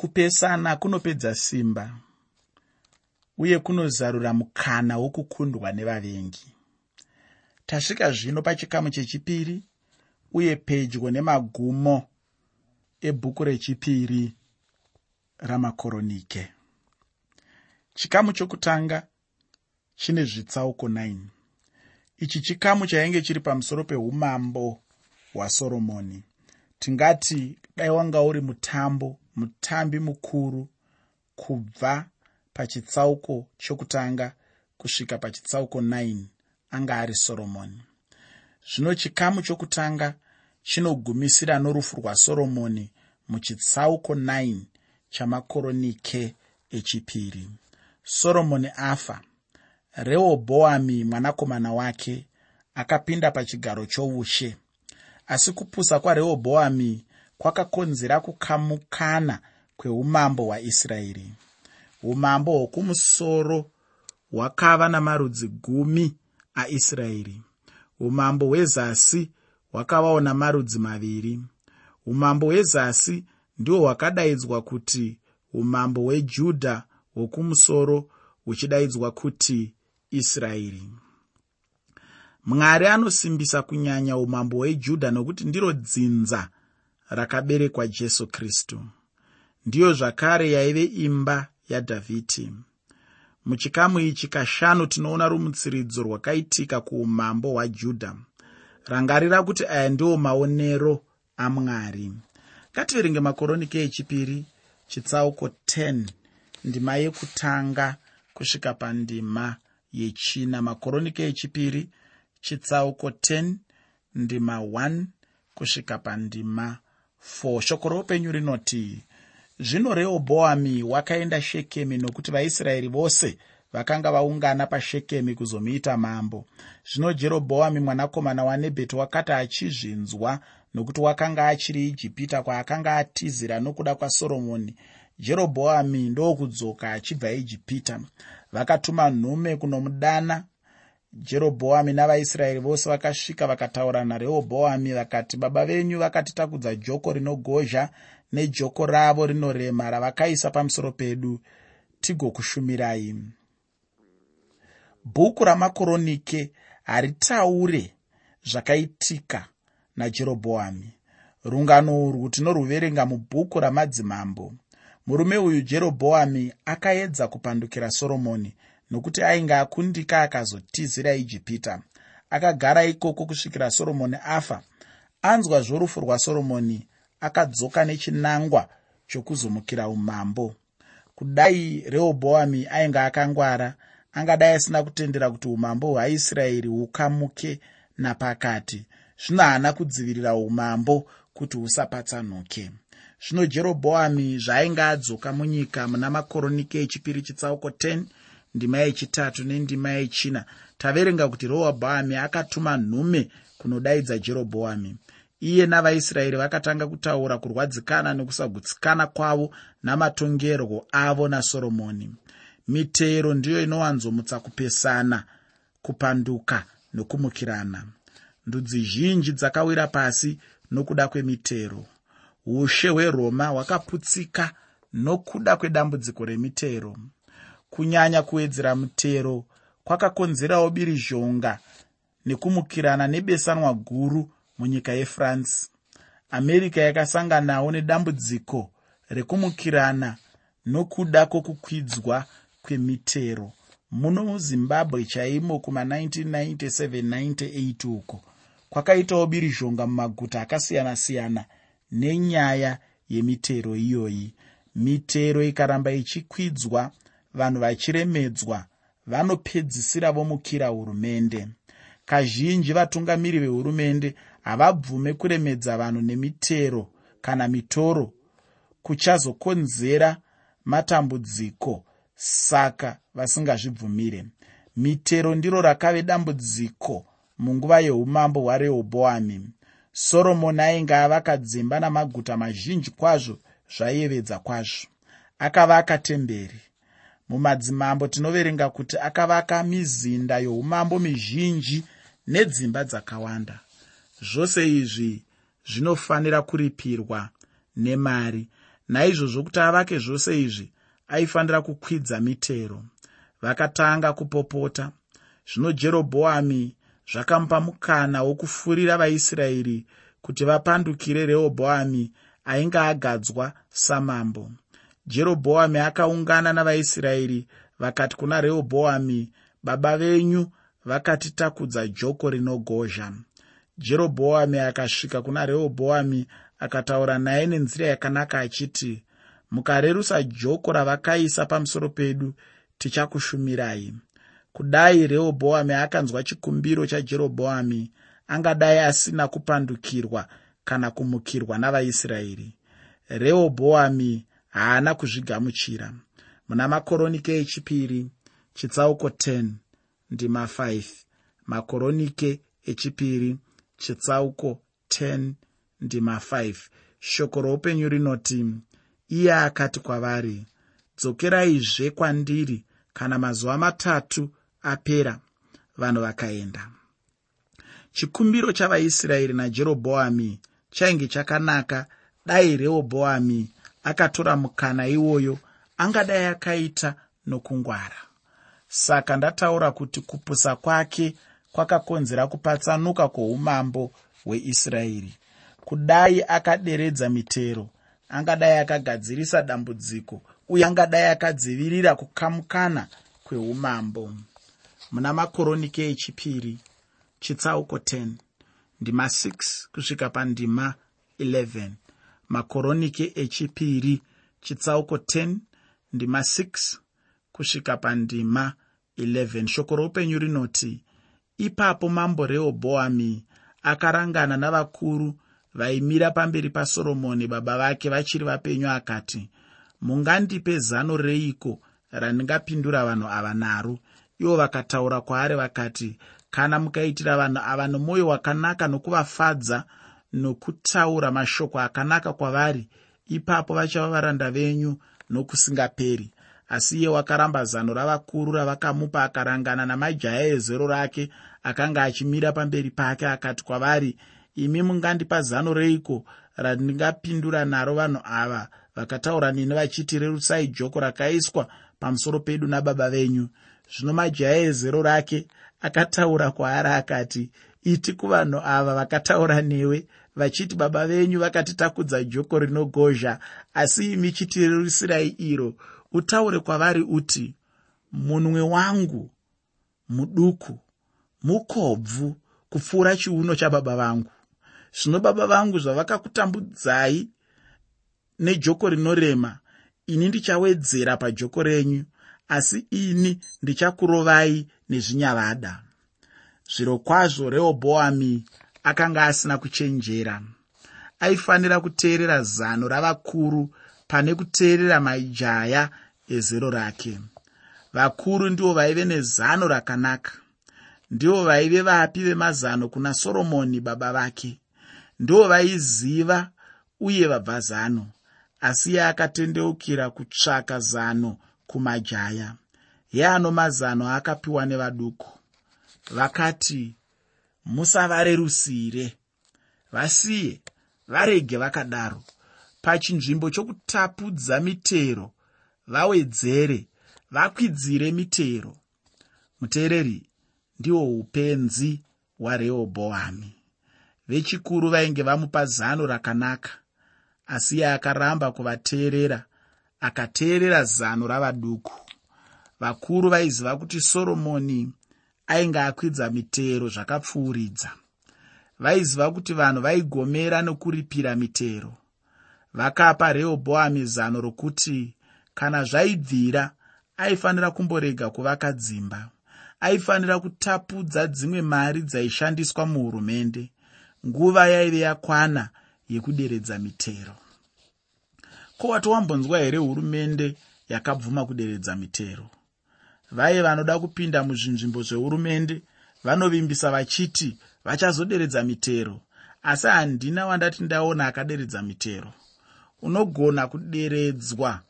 kupesana kunopedza simba uye kunozarura mukana wokukundwa nevavengi. Tasvika zvino pachikamu chechipiri uye pedyo nemagumo ebhuku rechipiri ramakoronike. Chikamu chokutanga chine zvitsauko 9 ichi chikamu chainge chiri pamusoro peumambo hwasoromoni tingati dai wanga uri mutambo mutambi mukuru kubva pachitsauko chokutanga kusvika pachitsauko 9 anga ari soromoni zvino chikamu chokutanga chinogumisira norufu rwasoromoni muchitsauko 9 chamakoronike echipiri. Soromoni afa. Rehobhoami mwanakomana wake akapinda pachigaro choushe asi kupusa kwarehobhoami kwakakonzera kukamukana kweumambo hwaisraeri. Umambo hwokumusoro hwakava namarudzi gumi aisraeri. Umambo hwezasi hwakavawo namarudzi maviri. Umambo hwezasi ndihwo hwakadaidzwa kuti umambo hwejudha hwokumusoro huchidaidzwa kuti israeri mwari anosimbisa kunyanya umambo hwejudha nokuti ndiro dzinza rakaberekwa jesu kristu. Ndiyo zvakare yaive imba yadhavhidi muchikamu ichi kashanu tinoona rumutsiridzo rwakaitika kuumambo hwajudha rangarira kuti aya ndiwo maonero amwari. Ngativerenge makoronike echipiri chitsauko 10 ndima yekutanga kusvika pandima yechina. Makoronike echipiri chitsauko 10 ndima 1 kusvika pandima 4 shoko roupenyu rinoti zvino rehobhoami wakaenda shekemi nokuti vaisraeri vose vakanga vaungana pashekemi kuzomuita mambo. Zvino jerobhoami mwanakomana wanebheti wakati achizvinzwa nokuti wakanga achiri ijipita kwaakanga atizira nokuda kwasoromoni jerobhoami ndokudzoka achibva ijipita vakatuma nhume kunomudana jerobhoami navaisraeri vose vakasvika vakataura narehobhoami vakati baba venyu vakatitakudza joko rinogozha nejoko ravo rinorema ravakaisa pamusoro pedu tigokushumirai. Bhuku ramakoronike haritaure zvakaitika najerobhoami. Rungano urwu tinoruverenga mubhuku ramadzimambo. Murume uyu jerobhoami akaedza kupandukira soromoni nokuti ainge akundika akazotizira ijipita. Akagara ikoko kusvikira soromoni afa. Anzwa zvorufu rwasoromoni akadzoka nechinangwa chokuzomukira umambo. Kudai rehobhoami ainge akangwara angadai asina kutendera kuti umambo hwaisraeri hukamuke napakati. Zvino haana kudzivirira umambo kuti husapatsanuke. Zvino jerobhoami zvaainge adzoka munyika muna makoronike echipiri chitsauko 10 ndima yechitatu nendima yechina. Taverenga kuti rehobhoami akatuma nhume kunodaidza jerobhoami iye navaisraeri vakatanga kutaura kurwadzikana nekusagutsikana kwavo namatongerwo avo nasoromoni. Mitero ndiyo inowanzomutsa kupesana kupanduka nokumukirana. Ndudzi zhinji dzakawira pasi nokuda kwemitero ushe hweroma hwakaputsika nokuda kwedambudziko remitero kunyanya kuwedzera mutero kwakakonzerawo birizhonga nekumukirana nebesanwa guru munyika yefrance. America yakasanganawo nedambudziko rekumukirana nokuda kwokukwidzwa kwemitero. Muno muzimbabwe chaimo kuma199798 uko kwakaitawo birizhonga mumaguta akasiyana-siyana nenyaya yemitero iyoyi. Mitero ikaramba ichikwidzwa vanhu vachiremedzwa vanopedzisira vomukira hurumende. Kazhinji vatungamiri vehurumende havabvume kuremedza vanhu nemitero kana mitoro kuchazokonzera matambudziko saka vasingazvibvumire. Mitero ndiro rakave dambudziko munguva yeumambo hwarehobhoami. Soromoni ainge avaka dzimba namaguta mazhinji kwazvo zvaiyevedza kwazvo. Akavaka temberi mumadzimambo tinoverenga kuti akavaka mizinda youmambo mizhinji nedzimba dzakawanda. Zvose izvi zvinofanira kuripirwa nemari. Naizvozvo kuti avake zvose izvi aifanira kukwidza mitero. Vakatanga kupopota. Zvino jerobhoami zvakamupa mukana wokufurira vaisraeri kuti vapandukire rehobhoami ainge agadzwa samambo jerobhoami akaungana navaisraeri vakati kuna rehobhoami baba venyu vakatitakudza joko rinogozha. Jerobhoami akasvika kuna rehobhoami akataura naye nenzira yakanaka achiti mukarerusa joko ravakaisa pamusoro pedu tichakushumirai. Kudai rehobhoami akanzwa chikumbiro chajerobhoami angadai asina kupandukirwa kana kumukirwa navaisraeri. Rehobhoami haana kuzvigamuchira. Muna makoronike echipiri chitsauko 10 ndima 5 makoronike echipiri chitsauko 10 ndima 5 shoko roupenyu rinoti iye akati kwavari dzokeraizve kwandiri kana mazuva matatu apera vanhu vakaenda. Chikumbiro chavaisraeri najerobhoami chainge chakanaka. Dai rehobhoami akatora mukana iwoyo angadai akaita nokungwara. Saka ndataura kuti kupusa kwake kwakakonzera kupatsanuka kwoumambo hweisraeri. Kudai akaderedza mitero angadai akagadzirisa dambudziko uye angadai akadzivirira kukamukana kweumambo. Muna makoronike echipiri chitsauko 10 ndima 6 kusvika pandima 11 makoronike echipiri chitsauko 10 ndima 6 kusvika pandima 11 shoko roupenyu rinoti ipapo mambo rehobhoami akarangana navakuru vaimira pamberi pasoromoni baba vake vachiri vapenyu akati mungandipe zano reiko randingapindura vanhu ava naro ivo vakataura kwaari vakati kana mukaitira vanhu ava nomwoyo wakanaka nokuvafadza nokutaura mashoko akanaka kwavari ipapo vachava varanda venyu nokusingaperi. Asi iye wakaramba zano ravakuru ravakamupa akarangana namajaya ezero rake akanga achimira pamberi pake akati kwavari imi mungandipa zano reiko randingapindura naro vanhu ava? Vakataura nini vachiti rerusai joko rakaiswa pamusoro pedu nababa venyu. Zvino majaya ezero rake akataura kwaari akati iti kuvanhu ava vakataura newe vachiti baba venyu vakatitakudza joko rinogozha asi imi chitirerusirai iro. Utaure kwavari uti munwe wangu muduku mukobvu kupfuura chiuno chababa vangu. Zvino baba vangu zvavakakutambudzai nejoko rinorema ini ndichawedzera pajoko renyu asi ini ndichakurovai nezvinyavada. Zviro kwazvo rehobhoami akanga asina kuchenjera. Aifanira kuteerera zano ravakuru pane kuteerera majaya ezero rake. Vakuru ndivo vaive nezano rakanaka. Ndivo vaive vapi vemazano kuna soromoni baba vake. Ndivo vaiziva uye vabva zano asi iye akatendeukira kutsvaka zano kumajaya. Yeano mazano akapiwa nevaduku. Vakati musavarerusire vasiye varege vakadaro. Pachinzvimbo chokutapudza mitero vawedzere vakwidzire mitero. Muteereri ndihwo upenzi hwarehobhoami. Vechikuru vainge vamupa zano rakanaka asi iye akaramba kuvateerera akateerera zano ravaduku. Vakuru vaiziva kuti soromoni ainge akwidza mitero zvakapfuuridza. Vaiziva kuti vanhu vaigomera nokuripira mitero. Vakapa rehobhoami zano rokuti kana zvaibvira aifanira kumborega kuvaka dzimba. Aifanira kutapudza dzimwe mari dzaishandiswa muhurumende nguva yaive yakwana yekuderedza mitero. Ko wati wambonzwa here hurumende yakabvuma kuderedza mitero vaiye vanoda kupinda muzvinzvimbo zvehurumende vanovimbisa vachiti vachazoderedza mitero. Asi handina wandati ndaona akaderedza mitero. Unogona kuderedzwa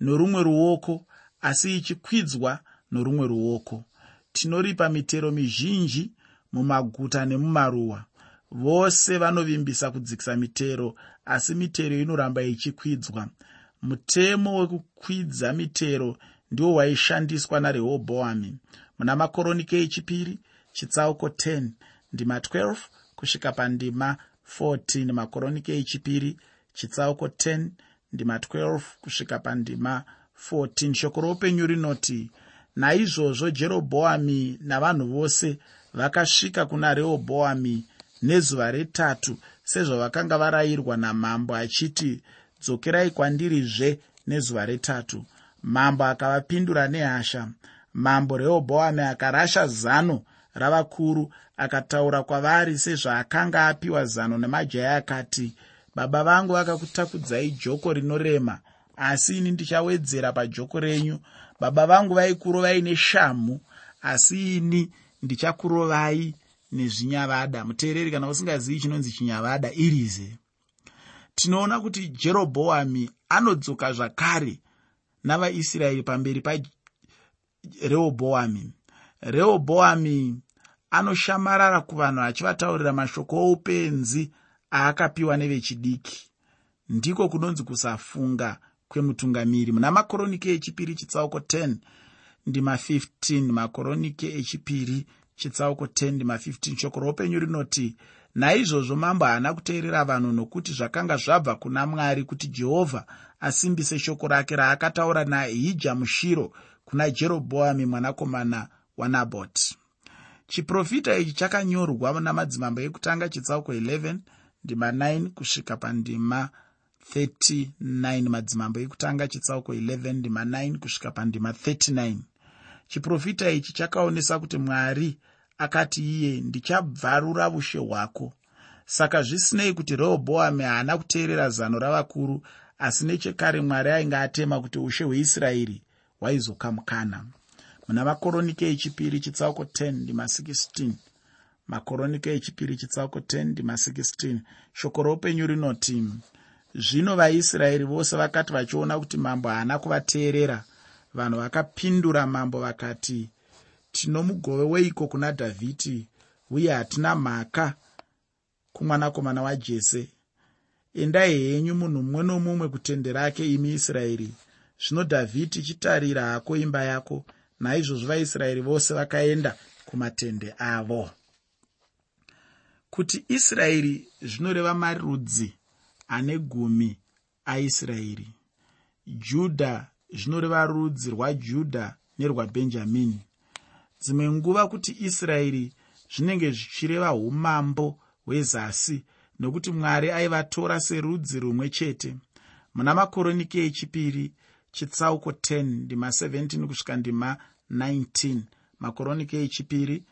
norumwe ruoko asi ichikwidzwa norumwe ruoko. Tinoripa mitero mizhinji mumaguta nemumaruwa. Vose vanovimbisa kudzikisa mitero asi mitero inoramba ichikwidzwa mutemo wekukwidza mitero ndiwo waishandiswa narehobhoami muna makoronike echipiri chitsauko 10 ndima 12 kusvika pandima 14 makoronike echipiri chitsauko 10 ndima 12 kusvika pandima 14 shoko roupenyu rinoti naizvozvo jerobhoami navanhu vose vakasvika kuna rehobhoami nezuva retatu sezvavakanga varayirwa namambo achiti dzokerai kwandirizve nezuva retatu mambo akavapindura nehasha. Mambo rehobhoami akarasha zano ravakuru akataura kwavari sezvaakanga apiwa zano nemajaya akati baba vangu vakakutakudzai joko rinorema asi ini ndichawedzera pajoko renyu. Baba vangu vaikurovai neshamhu asi ini ndichakurovai nezvinyavada. Muteereri kana usingazivi chinonzi chinyavada irize. Tinoona kuti jerobhoami anodzoka zvakare navaisraeri pamberi parehobhoami rehobhoami anoshamarara kuvanhu achivataurira mashoko oupenzi aakapiwa nevechidiki. Ndiko kunonzi kusafunga kwemutungamiri. Muna makoronike echipiri chitsauko 10 ndima 15 makoronike echipiri chitsauko 10 ndima 15 shoko roupenyu rinoti naizvozvo mambo haana kuteerera vanhu nokuti zvakanga zvabva kuna mwari kuti jehovha asimbise shoko rake raakataura naahija mushiro kuna jerobhoami mwanakomana wanabhoti chiprofita ichi chakanyorwa namadzimambo ekutanga chitsauko 11 ndima 9 kusvika pandima 39 madzimambo ekutanga chitsauko 11 ndima 9 kusvika pandima 39 chiprofita ichi chakaonesa kuti mwari akati iye ndichabvarura ushe hwako. Saka zvisinei kuti rehobhoami haana kuteerera zano ravakuru asi nechekare mwari ainge atema kuti ushe hweisraeri hwaizokamukana muna makoronike echipiri chitsauko 10 ndima 16 makoronike echipiri chitsauko 10 ndima 16 shoko roupenyu rinoti zvino vaisraeri vose vakati vachiona kuti mambo haana kuvateerera vanhu vakapindura mambo vakati tino mugove weiko kuna dhavhidhi? Uye hatina mhaka kumwanakomana wajese endai henyu munhu mumwe nomumwe kutende rake imi israeri. Zvino dhavhidhi chitarira hako imba yako. Naizvozvo vaisraeri vose vakaenda kumatende avo. Kuti israeri zvinoreva marudzi ane gumi aisraeri. Judha zvinoreva rudzi rwajudha nerwabhenjamini dzimwe nguva kuti israeri zvinenge zvichireva umambo hwezasi nokuti mwari aivatora serudzi rumwe chete. Muna makoronike echipiri chitsauko 10 ndima 17 kusvika ndima 19 makoronike echipiri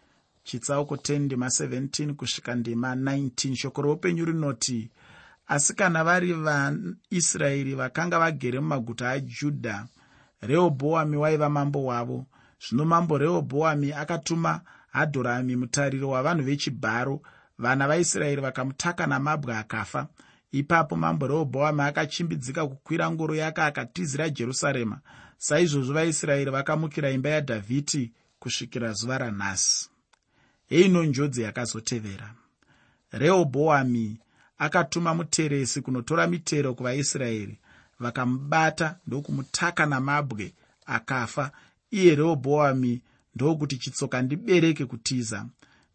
chitsauko 10 ndima 17 kusvika ndima 19 shoko roupenyu rinoti asi kana vari vaisraeri vakanga vagere mumaguta ajudha rehobhoami waiva mambo wavo. Zvino mambo rehobhoami akatuma hadhorami mutariro wavanhu vechibharo vana vaisraeri vakamutaka namabwe akafa. Ipapo mambo rehobhoami akachimbidzika kukwira ngoro yake akatizira jerusarema. Saizvozvo vaisraeri vakamukira imba yadhavhidhi kusvikira zuva ranhasi. Heino njodzi yakazotevera. Rehobhoami akatuma muteresi kunotora mitero kuvaisraeri vakamubata ndokumutaka namabwe akafa. Iye rehobhoami ndokuti chitsoka ndibereke kutiza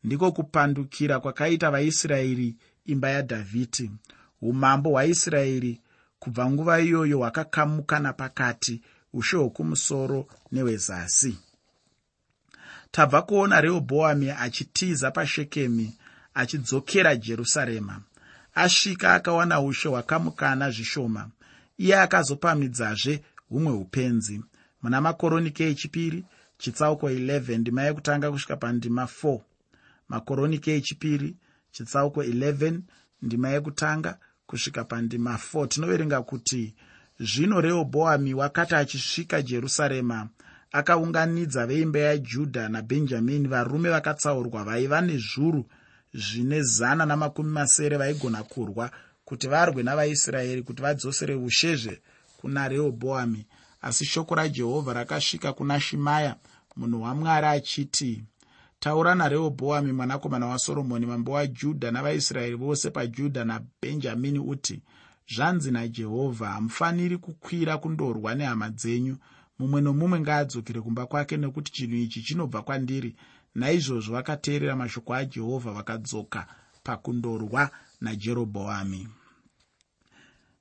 ndiko kupandukira kwakaita vaisraeri imba yadhavhidhi. Umambo hwaisraeri kubva nguva iyoyo hwakakamuka napakati ushe hwokumusoro nehwezasi. Tabva kuona rehobhoami achitiza pashekemi achidzokera jerusarema asvika akawana ushe hwakamukana zvishoma. Iye akazopamidzazve humwe upenzi muna makoronike echipiri chitsauko 11 ndima yekutanga kusvika pandima 4 makoronike echipiri chitsauko 11 ndima yekutanga kusvika pandima 4 tinoverenga kuti zvino rehobhoami wakati achisvika jerusarema akaunganidza veimba yajudha nabhenjamini varume vakatsaurwa vaiva nezvuru zvine zana namakumi masere vaigona kurwa kuti varwe navaisraeri kuti vadzosere ushezve kuna rehobhoami asi shoko rajehovha rakasvika kuna shimaya munhu wamwari achiti taura narehobhoami mwanakomana wasoromoni mambo wajudha navaisraeri vose pajudha nabhenjamini uti zvanzi najehovha hamufaniri kukwira kundorwa nehama dzenyu. Mumwe nomumwe ngaadzokere kumba kwake nekuti chinhu ichi chinobva kwandiri. Naizvozvo vakateerera mashoko ajehovha vakadzoka pakundorwa najerobhoami.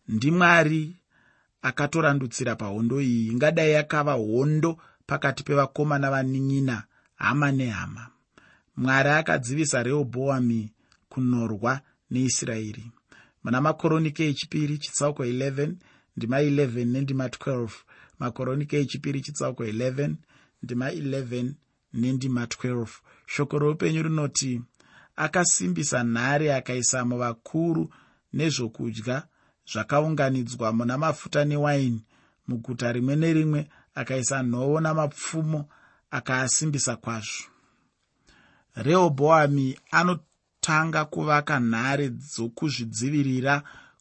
Ndimwari akatorandutsira pahondo iyi ingadai yakava hondo pakati pevakomana vaninyina hama nehama. Mwari akadzivisa rehobhoami kunorwa neisraeri muna makoronike echipiri chitsauko 11 ndima 11 nendima 12 makoronike echipiri chitsauko 11 ndima 11 nendima 12 shoko roupenyu rinoti akasimbisa nhare akaisamo vakuru nezvokudya zvakaunganidzwa muna mafuta newaini. Muguta rimwe nerimwe akaisa nhovo namapfumo akaasimbisa kwazvo. Rehobhoami anotanga kuvaka nhare dzokuzvidzivirira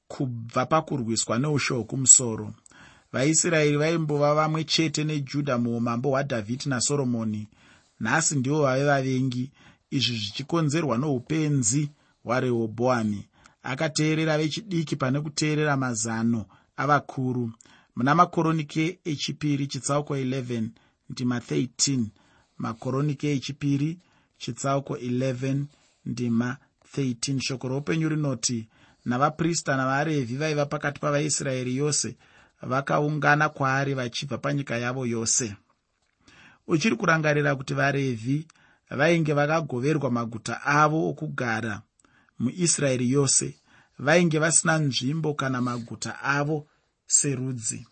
kubva pakurwiswa neushe hwokumusoro vaisraeri vaimbova vamwe chete nejudha muumambo hwadhavhidi nasoromoni. Nhasi ndivo vave vavengi izvi zvichikonzerwa noupenzi hwarehobhoami akateerera vechidiki pane kuteerera mazano avakuru. Muna makoronike echipiri chitsauko 11 ndima 13 makoronike echipiri chitsauko 11 ndima 13 shoko roupenyu rinoti navaprista navarevhi vaiva pakati pavaisraeri yose vakaungana kwaari vachibva panyika yavo yose. Uchiri kurangarira kuti varevhi vainge vakagoverwa maguta avo okugara muisraeri yose vainge vasina nzvimbo kana maguta avo serudzi.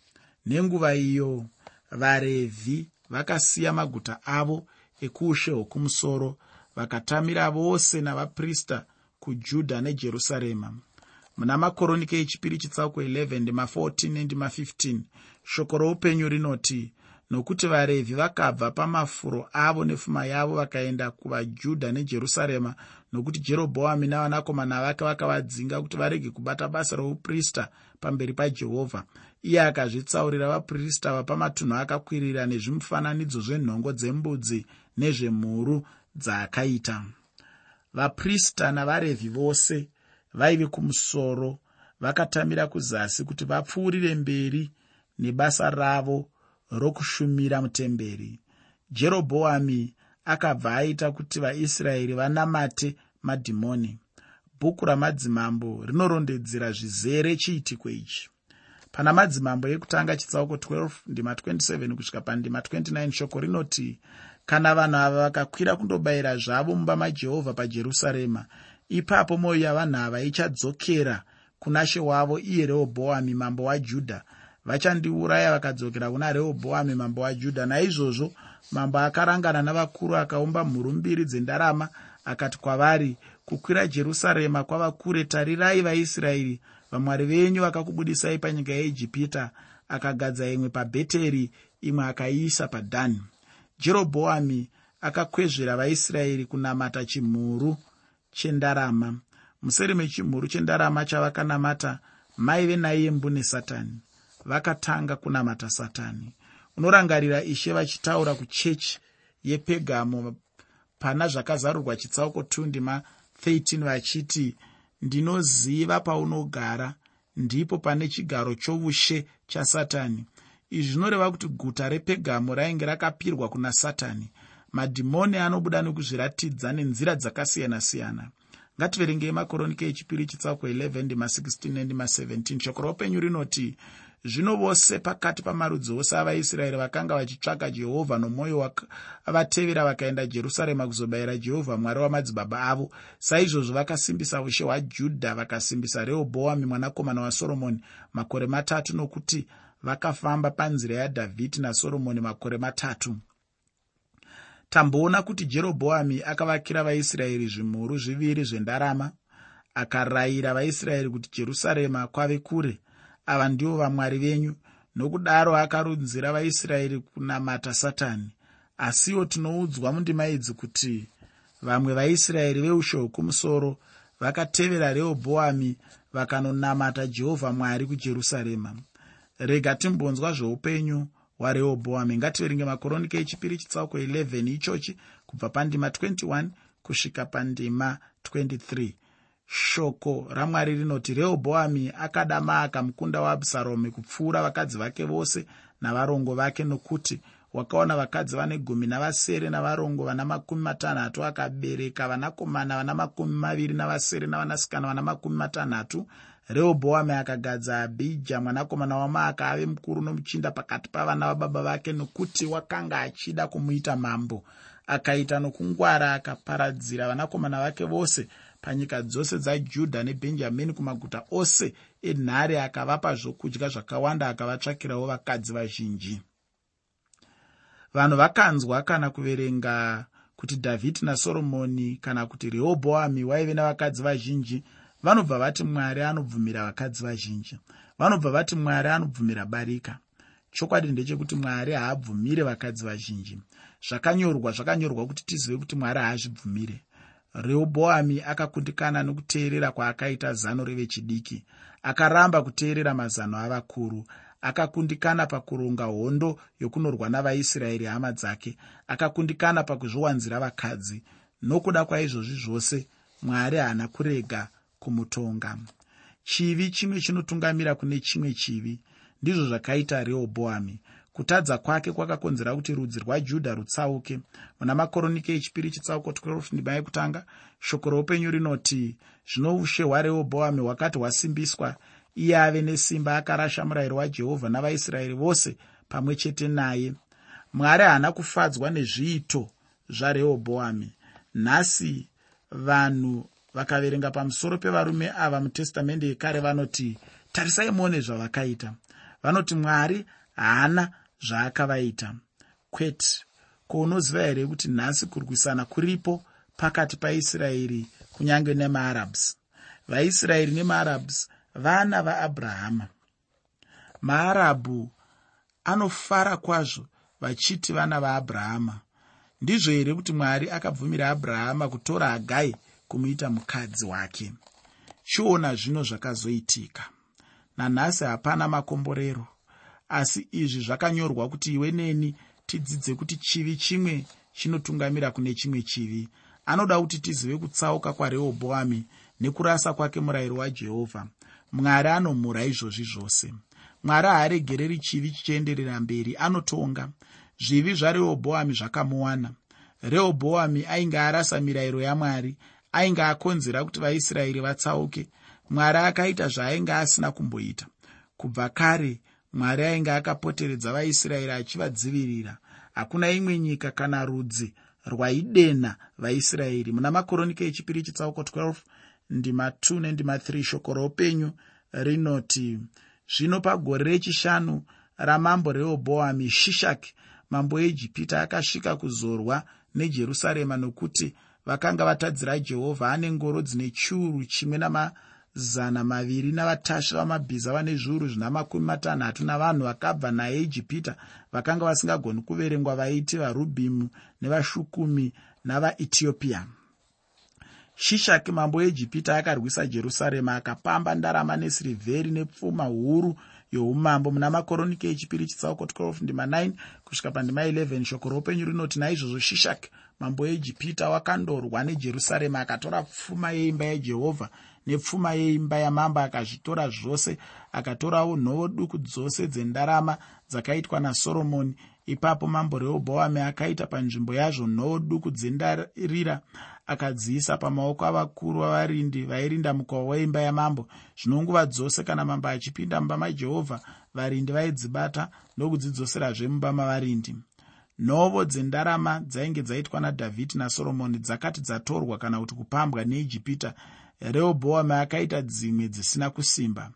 Nenguva iyo varevhi vakasiya maguta avo ekuushe hwokumusoro vakatamira vose navaprista kujudha nejerusarema. Muna makoronike echipiri chitsauko 11 ndima 14 nendima 15 shoko roupenyu rinoti nokuti varevhi vakabva pamafuro avo nepfuma yavo vakaenda kuvajudha nejerusarema nokuti jerobhoami navanakomana vake vakavadzinga kuti varege kubata basa rouprista pamberi pajehovha. Iye akazvitsaurira vaprista vapamatunhu akakwirira nezvimufananidzo zvenhongo dzembudzi nezvemhuru dzaakaita. Vaprista navarevhi vose vaive kumusoro vakatamira kuzasi kuti vapfuurire mberi nebasa ravo rokushumira mutemberi. Jerobhoami akabva aita kuti vaisraeri vanamate madhimoni. Bhuku ramadzimambo rinorondedzera zvizere chiitiko ichi? Pana madzimambo ekutanga chitsauko 12 ndima 27 kusvika pandima 29 shoko rinoti kana vanhu ava vakakwira kundobayira zvavo mumba majehovha pajerusarema ipapo mwoyo yavanhu ava ichadzokera kuna she wavo iye rehobhoami mambo wajudha vachandiuraya vakadzokera kuna rehobhoami mambo wajudha naizvozvo mambo akarangana navakuru akaumba mhuru mbiri dzendarama akati kwavari kukwira jerusarema kwava kure. Tarirai vaisraeri vamwari venyu vakakubudisai panyika yeijipita. Akagadza imwe pabheteri imwe akaiisa padhani. Jerobhoami akakwezvera vaisraeri kunamata chimhuru chendarama. Museri mechimhuru chendarama chavakanamata maive naiyembu nesatani vakatanga kunamata satani. Unorangarira ishe vachitaura kuchechi yepegamo pana zvakazarurwa chitsauko 2 ndima 13 vachiti ndinoziva paunogara ndipo pane chigaro choushe chasatani izvi zvinoreva kuti guta repegamo rainge rakapirwa kuna satani. Madhimoni anobuda nekuzviratidza nenzira dzakasiyana-siyana. Ngativerengei makoronike echipiri chitsauko 11 ndima 16 nendima 17 shoko roupenyu rinoti zvino vose pakati pamarudzi ose avaisraeri vakanga vachitsvaka jehovha nomwoyo wavatevera vakaenda jerusarema kuzobayira jehovha mwari wamadzibaba avo. Saizvozvo vakasimbisa ushe hwajudha vakasimbisa rehobhoami mwanakomana wasoromoni makore matatu nokuti vakafamba panzira yadhavhidhi nasoromoni makore matatu. Tamboona kuti jerobhoami akavakira vaisraeri zvimhuru zviviri zvendarama akarayira vaisraeri kuti jerusarema kwave kure ava ndivo vamwari venyu nokudaro akarunzira vaisraeri kunamata satani. Asiwo tinoudzwa mundima idzi kuti vamwe vaisraeri veushe hwokumusoro vakatevera rehobhoami vakanonamata jehovha mwari kujerusarema. Rega timbonzwa zveupenyu hwarehobhoami. Ngativerenge makoronike echipiri chitsauko 11 ichochi kubva pandima 21 kusvika pandima 23 shoko ramwari rinoti rehobhoami akada maaka mukunda waabhusaromi kupfuura vakadzi vake vose navarongo vake nokuti wakaona vakadzi vane gumi navasere navarongo vana makumi matanhatu akabereka vanakomana vana makumi maviri navasere navanasikana vana makumi matanhatu. Rehobhoami akagadza abhija mwanakomana wamaaka ave mukuru nomuchinda pakati pavana vababa vake nokuti wakanga achida kumuita mambo. Akaita nokungwara akaparadzira vanakomana vake vose panyika dzose dzajudha nebhenjamini kumaguta ose enhare akavapa zvokudya zvakawanda akavatsvakirawo vakadzi vazhinji. Vanhu vakanzwa kana kuverenga kuti dhavhidhi nasoromoni kana kuti rehobhoami waive navakadzi vazhinji vanobva vati mwari anobvumira vakadzi vazhinji. Vanobva vati mwari anobvumira barika. Chokwadi ndechekuti mwari haabvumire vakadzi vazhinji. Zvakanyorwa zvakanyorwa kuti tizive kuti mwari haazvibvumire rehobhoami akakundikana nokuteerera kwaakaita zano revechidiki akaramba kuteerera mazano avakuru. Akakundikana pakuronga hondo yokunorwa navaisraeri hama dzake. Akakundikana pakuzviwanzira vakadzi. Nokuda kwaizvozvi zvose mwari haana kurega kumutonga. Chivi chimwe chinotungamira kune chimwe chivi. Ndizvo zvakaita rehobhoami kutadza kwake kwakakonzera kuti rudzi rwajudha rutsauke. Muna makoronike echipiri chitsauko 12 ndima yekutanga shoko roupenyu rinoti zvino ushe hwarehobhoami hwakati hwasimbiswa iye ave nesimba akarasha murayiro wajehovha navaisraeri vose pamwe chete naye. Mwari haana kufadzwa nezviito zvarehobhoami nhasi vanhu vakaverenga pamusoro pevarume ava mutestamende yekare vanoti tarisai muone zvavakaita. Vanoti mwari haana zvaakavaita. Kwete ko unoziva here kuti nhasi kurwisana kuripo pakati paisraeri kunyange nemaarabhs vaisraeri nemaarabhs vana vaabrahama. Maarabhu anofara kwazvo vachiti vana vaabrahama. Ndizvo here kuti mwari akabvumira abrahama kutora hagai kumuita mukadzi wake? Chiona zvino zvakazoitika. Nanhasi hapana makomborero asi izvi zvakanyorwa kuti iwe neni tidzidze kuti chivi chimwe chinotungamira kune chimwe chivi. Anoda kuti tizive kutsauka kwarehobhoami nekurasa kwake murayiro wajehovha mwari anomhura izvozvi zvose. Mwari haaregereri chivi chichienderera mberi anotonga. Zvivi zvarehobhoami zvakamuwana. Rehobhoami ainge arasa mirayiro yamwari ainge akonzera kuti vaisraeri vatsauke. Mwari akaita zvaainge asina kumboita. Kubva kare mwari ainge akapoteredza vaisraeri achivadzivirira. Hakuna imwe nyika kana rudzi rwaidenha vaisraeri. Muna makoronike echipiri chitsauko 12 ndima 2 nendima 3 shoko roupenyu rinoti zvino pagore rechishanu ramambo rehobhoami shishaki mambo ejipita akasvika kuzorwa nejerusarema nokuti vakanga vatadzira jehovha ane ngoro dzine chiuru chimwe namazana maviri navatasvi vamabhiza vane zviuru zvina makumi matanhatu navanhu vakabva naejipita vakanga vasingagoni kuverengwa vaiti varubhimu nevashukumi navaetiopia shishaki mambo weijipita akarwisa jerusarema akapamba ndarama nesirivheri nepfuma huru youmambo muna makoronike echipiri chitsauko 12 ndima 9 kusvika pandima 11 shoko roupenyu rinoti naizvozvo shishaki mambo weijipita wakandorwa nejerusarema akatora pfuma yeimba yajehovha nepfuma yeimba yamambo akazvitora zvose akatorawo nhovo duku dzose dzendarama dzakaitwa nasoromoni. Ipapo mambo rehobhoami akaita panzvimbo yazvo nhovo duku dzendarira akadziisa pamaoko avakuru vavarindi vairinda mukova weimba yamambo. Zvino nguva dzose kana mambo achipinda mumba majehovha varindi vaidzibata ndokudzidzoserazve mumba mavarindi nhovo dzendarama dzainge dzaitwa nadhavhidhi nasoromoni dzakati dzatorwa kana kuti kupambwa neijipita rehobhoami akaita dzimwe dzisina kusimba.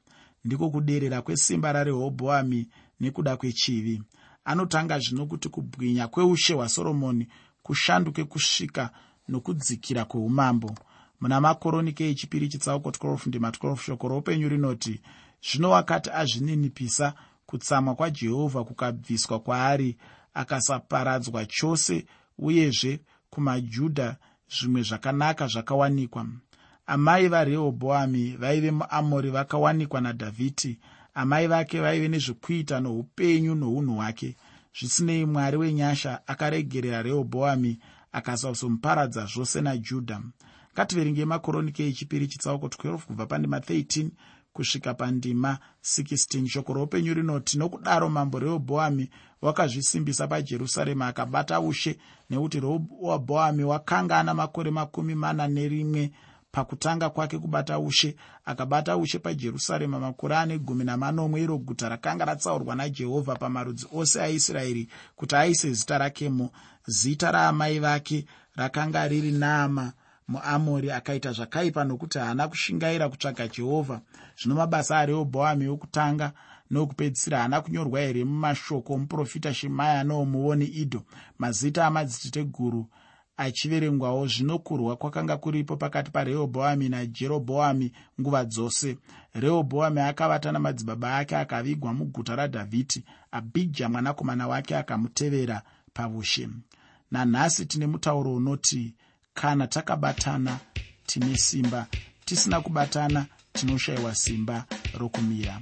Ndiko kuderera kwesimba rarehobhoami nekuda kwechivi. Anotanga zvino kuti kubwinya kweushe hwasoromoni kushanduke kusvika nokudzikira kweumambo. Muna makoronike echipiri chitsauko 12 ndima 12 shoko roupenyu rinoti zvino wakati azvininipisa kutsamwa kwajehovha kukabviswa kwaari akasaparadzwa chose uyezve kumajudha zvimwe zvakanaka zvakawanikwa. Amai varehobhoami vaive muamori vakawanikwa nadhavhidhi. Amai vake vaive nezvekuita noupenyu nounhu hwake. Zvisinei mwari wenyasha akaregerera rehobhoami akasazomuparadza zvose najudha ngativerengei makoronike echipiri chitsauko 12 kubva pandima 13 kusvika pandima 16 shoko roupenyu rinoti nokudaro mambo rehobhoami wakazvisimbisa pajerusarema akabata ushe nekuti rehobhoami wakanga ana makore makumi mana nerimwe pakutanga kwake kubata ushe. Akabata ushe pajerusarema makore ane gumi namanomwe iro guta rakanga ratsaurwa najehovha pamarudzi ose aisraeri kuti aise zita rakemo. Zita raamai vake rakanga riri naama muamori akaita zvakaipa nokuti haana kushingaira kutsvaga jehovha. Zvino mabasa arehobhoami okutanga nokupedzisira haana kunyorwa here mumashoko omuprofita shemaya noomuoni idho. Mazita amadziteteguru achiverengwawo zvino kurwa kwakanga kuripo pakati parehobhoami najerobhoami nguva dzose. Rehobhoami akavata namadzibaba ake akavigwa muguta radhavhidhi. Abhija mwanakomana wake akamutevera paushe nanhasi tine mutauro unoti kana takabatana tine simba. Tisina kubatana tinoshayiwa simba rokumira